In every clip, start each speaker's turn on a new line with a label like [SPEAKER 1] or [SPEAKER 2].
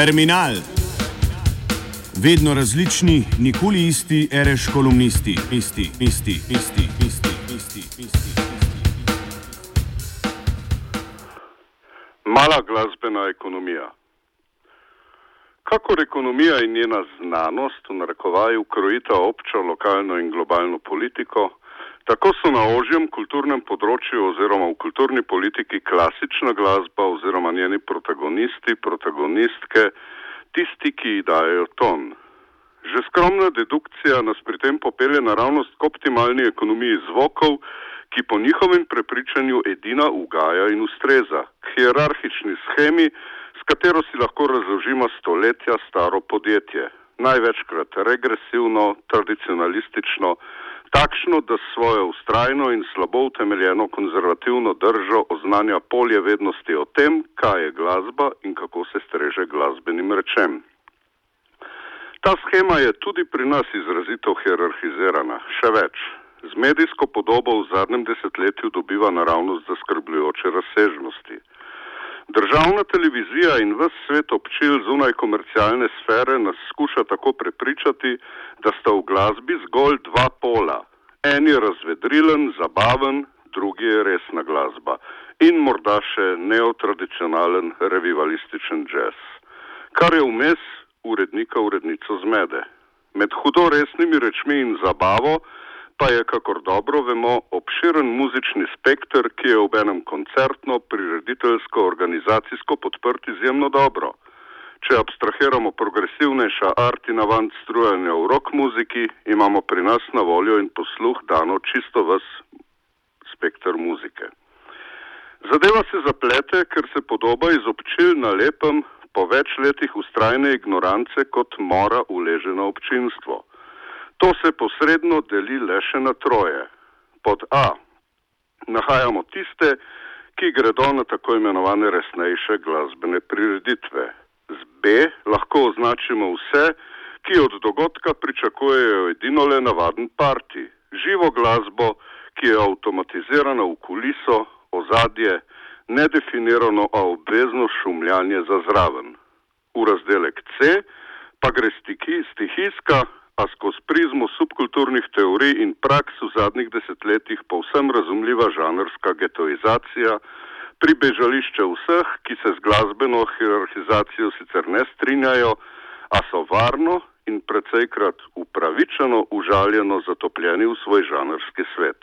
[SPEAKER 1] Terminal. Vedno različni, nikoli isti, reš kolumnisti, isti, isti, isti, isti, isti, isti.
[SPEAKER 2] Mala glasbena ekonomija. Kakor ekonomija in njena znanost v narekovaju krojita občo, lokalno in globalno politiko, tako so na ožjem kulturnem področju oziroma v kulturni politiki klasična glasba oziroma njeni protagonisti, protagonistke, tisti, ki ji dajo ton. Že skromna dedukcija nas pri tem popelje naravnost k optimalni ekonomiji zvokov, ki po njihovem prepričanju edina ugaja in ustreza, k hierarhični schemi, s katero si lahko razložimo stoletja staro podjetje. Največkrat regresivno, tradicionalistično, takšno, da svojo ustrajno in slabo utemeljeno konzervativno držo oznanja polje vednosti o tem, kaj je glasba in kako se streže glasbenim rečem. Ta schema je tudi pri nas izrazito hierarhizirana, še več. Z medijsko podobo v zadnjem desetletju dobiva naravnost zaskrbljujoče razsežnosti. Državna televizija in ves svet občil zunaj komercialne sfere nas skuša tako prepričati, da sta v glasbi zgolj dva pola. En je razvedrilen, zabaven, drugi je resna glasba in morda še neotradicionalen revivalističen jazz. Kar je vmes urednika urednico zmede. Med hudo resnimi rečmi in zabavo pa je, kakor dobro vemo, obširen muzični spektr, ki je ob enem koncertno, prirediteljsko, organizacijsko podprt izjemno dobro. Če abstrahiramo progresivnejša art in avant strujanja v rock muziki, imamo pri nas na voljo in posluh dano čisto ves spektr muzike. Zadeva se zaplete, ker se podoba iz občil na lepem po več letih ustrajne ignorance kot mora uleženo občinstvo. To se posredno deli le še na troje. Pod A nahajamo tiste, ki gredo na tako imenovane resnejše glasbene prireditve. Z B lahko označimo vse, ki od dogodka pričakujejo edino le navaden parti, živo glasbo, ki je avtomatizirana v kuliso, ozadje, nedefinirano, a obvezno šumljanje za zraven. V razdelek C pa gre stihijska, a skozi prizmo subkulturnih teorij in praks v zadnjih desetletjih povsem razumljiva žanrska getoizacija, pribežališče vseh, ki se z glasbeno hierarhizacijo sicer ne strinjajo, a so varno in precejkrat upravičeno užaljeno zatopljeni v svoj žanrski svet.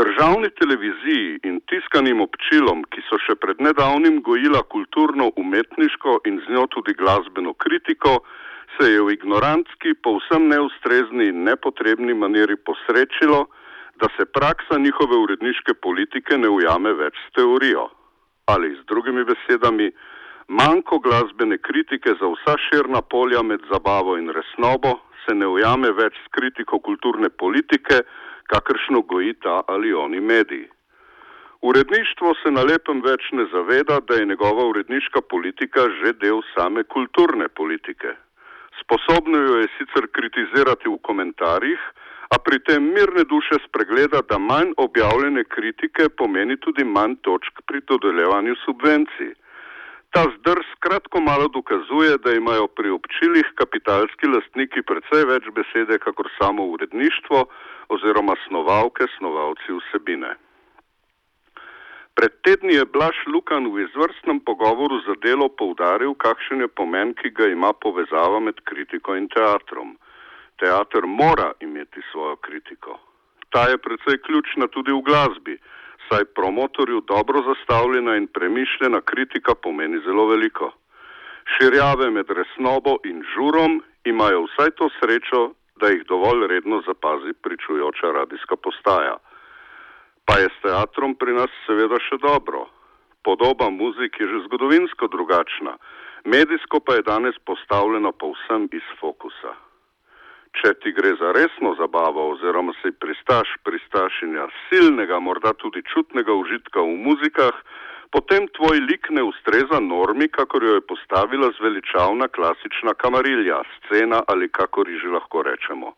[SPEAKER 2] Državni televiziji in tiskanim občilom, ki so še pred nedavnim gojila kulturno, umetniško in z njo tudi glasbeno kritiko, se je v ignorantski, povsem neustrezni in nepotrebni maniri posrečilo, da se praksa njihove uredniške politike ne ujame več s teorijo. Ali z drugimi besedami, manjko glasbene kritike za vsa širna polja med zabavo in resnobo se ne ujame več s kritiko kulturne politike, kakršno goji ta ali oni mediji. Uredništvo se na lepem več ne zaveda, da je njegova uredniška politika že del same kulturne politike. Sposobno jo je sicer kritizirati v komentarjih, a pri tem mirne duše spregleda, da manj objavljene kritike pomeni tudi manj točk pri dodeljevanju subvencij. Ta zdrs kratko malo dokazuje, da imajo pri občilih kapitalski lastniki precej več besede, kakor samo uredništvo oziroma snovalke, snovalci vsebine. Pred tedni je Blaž Lukan v izvrstnem pogovoru za delo poudaril, kakšen je pomen, ki ga ima povezava med kritiko in teatrom. Teater mora imeti svojo kritiko. Ta je precej ključna tudi v glasbi, saj promotorju dobro zastavljena in premišljena kritika pomeni zelo veliko. Širjave med resnobo in žurom imajo vsaj to srečo, da jih dovolj redno zapazi pričujoča radijska postaja. Pa je s teatrom pri nas seveda še dobro. Podoba muzik je že zgodovinsko drugačna, medijsko pa je danes postavljena povsem iz fokusa. Če ti gre za resno zabavo oziroma si pristaš pristašenja silnega, morda tudi čutnega užitka v muzikah, potem tvoj lik ne ustreza normi, kakor jo je postavila zveličavna klasična kamarilja, scena ali kakor ji že lahko rečemo.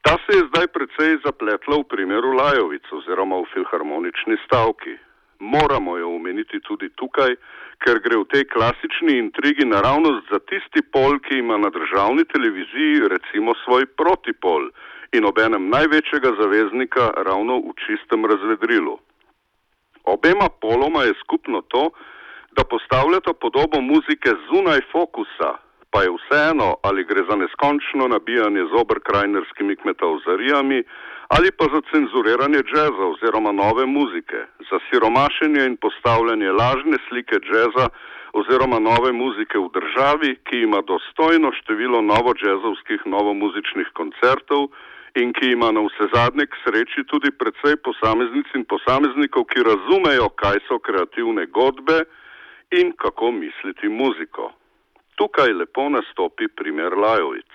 [SPEAKER 2] Ta se je zdaj precej zapletla v primeru Lajovic oziroma v filharmonični stavki. moramo jo omeniti tudi tukaj, ker gre v tej klasični intrigi naravnost za tisti pol, ki ima na državni televiziji recimo svoj protipol in obenem največjega zaveznika ravno v čistem razvedrilu. Obema poloma je skupno to, da postavljata podobo muzike zunaj fokusa, pa je vseeno, ali gre za neskončno nabijanje z obrkrajnerskimi kmetavzarijami ali pa za cenzuriranje džeza oziroma nove muzike, za siromašenje in postavljanje lažne slike džeza oziroma nove muzike v državi, ki ima dostojno število novo džezovskih novomuzičnih koncertov in ki ima na vse zadnje k sreči tudi predvsej posameznic in posameznikov, ki razumejo, kaj so kreativne godbe in kako misliti muziko. Tukaj lepo nastopi primer Lajovic.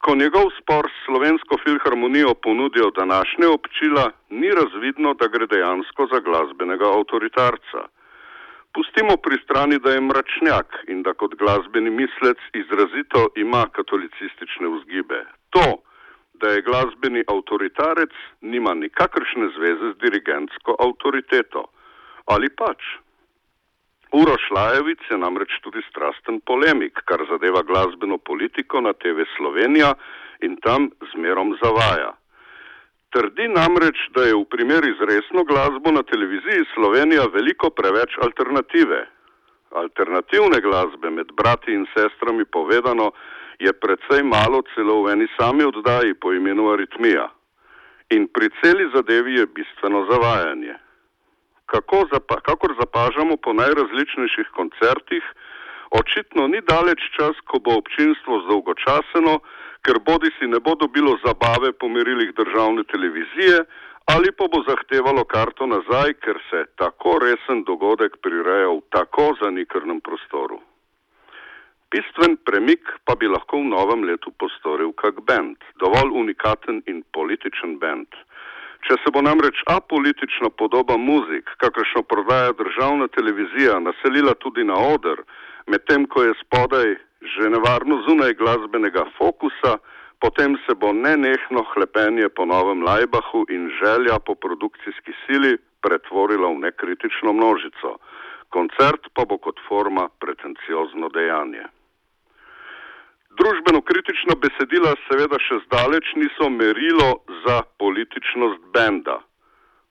[SPEAKER 2] Ko njegov spor s slovensko filharmonijo ponudijo današnje občila, ni razvidno, da gre dejansko za glasbenega avtoritarca. Pustimo pri strani, da je mračnjak in da kot glasbeni mislec izrazito ima katolicistične vzgibe. To, da je glasbeni avtoritarec, nima nikakršne zveze z dirigentsko avtoriteto. Ali pač? Uroš Lajevic je namreč tudi strasten polemik, kar zadeva glasbeno politiko na TV Slovenija in tam zmerom zavaja. Trdi namreč, da je v primeri z resno glasbo na televiziji Slovenija veliko preveč alternative. Alternativne glasbe med brati in sestrami povedano je predvsej malo celo v eni sami oddaji po imenu Aritmija. In pri celi zadevi je bistveno zavajanje kako zapa, kakor zapažamo po najrazličnejših koncertih, očitno ni daleč čas, ko bo občinstvo zdolgočaseno, ker bodi si ne bo dobilo zabave po merilih državne televizije ali pa bo zahtevalo karto nazaj, ker se tako resen dogodek prireja v tako zanikrnem prostoru. Bistven premik pa bi lahko v novem letu postoril kak bend, dovolj unikaten in političen bend. Če se bo namreč apolitična podoba muzik, kakršno prodaja državna televizija, naselila tudi na oder, medtem ko je spodaj že nevarno zunaj glasbenega fokusa, potem se bo nenehno hlepenje po novem Lajbahu in želja po produkcijski sili pretvorila v nekritično množico. Koncert pa bo kot forma pretenciozno dejanje. Družbeno kritična besedila seveda še zdaleč niso merilo za političnost benda.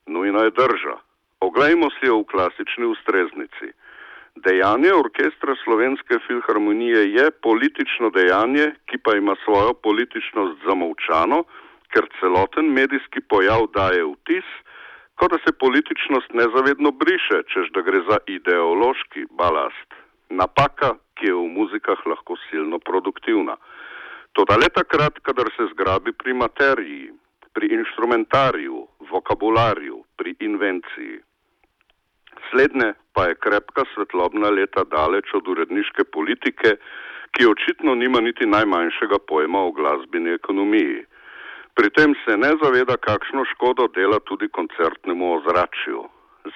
[SPEAKER 2] Nujna je drža. Oglejmo si jo v klasični ustreznici. Dejanje orkestra Slovenske filharmonije je politično dejanje, ki pa ima svojo političnost zamovčano, ker celoten medijski pojav daje vtis, kot da se političnost nezavedno briše, čež da gre za ideološki balast. Napaka ki je v muzikah lahko silno produktivna. Toda le takrat, kadar se zgrabi pri materiji, pri instrumentariju, vokabularju, pri invenciji. Slednje pa je krepka svetlobna leta daleč od uredniške politike, ki očitno nima niti najmanjšega pojma o glasbeni ekonomiji. Pri tem se ne zaveda, kakšno škodo dela tudi koncertnemu ozračju.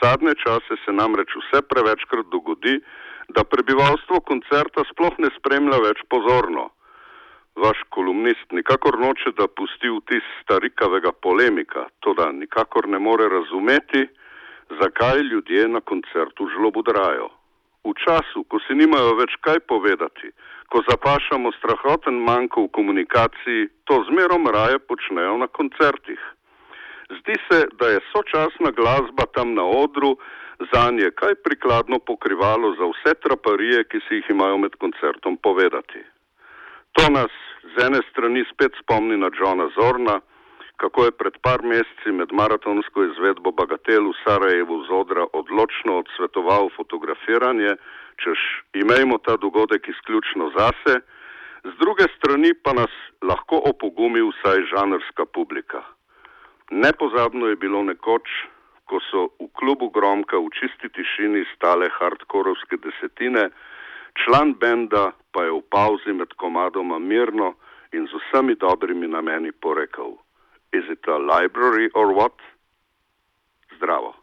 [SPEAKER 2] Zadnje čase se namreč vse prevečkrat dogodi, da prebivalstvo koncerta sploh ne spremlja več pozorno. Vaš kolumnist nikakor noče, da pusti vtis starikavega polemika, to da nikakor ne more razumeti, zakaj ljudje na koncertu žlobudrajo. V času, ko si nimajo več kaj povedati, ko zapašamo strahoten manjko v komunikaciji, to zmerom raje počnejo na koncertih. Zdi se, da je sočasna glasba tam na odru, za nje kaj prikladno pokrivalo za vse traparije, ki si jih imajo med koncertom povedati. To nas z ene strani spet spomni na Johna Zorna, kako je pred par meseci med maratonsko izvedbo Bagatel v Sarajevu z odra odločno odsvetoval fotografiranje, češ imejmo ta dogodek izključno zase, z druge strani pa nas lahko opogumi vsaj žanrska publika. Nepozabno je bilo nekoč, ko so v klubu Gromka v čisti tišini stale hardkorovske desetine, član benda pa je v pauzi med komadoma mirno in z vsemi dobrimi nameni porekel: Is it a library or what? Zdravo.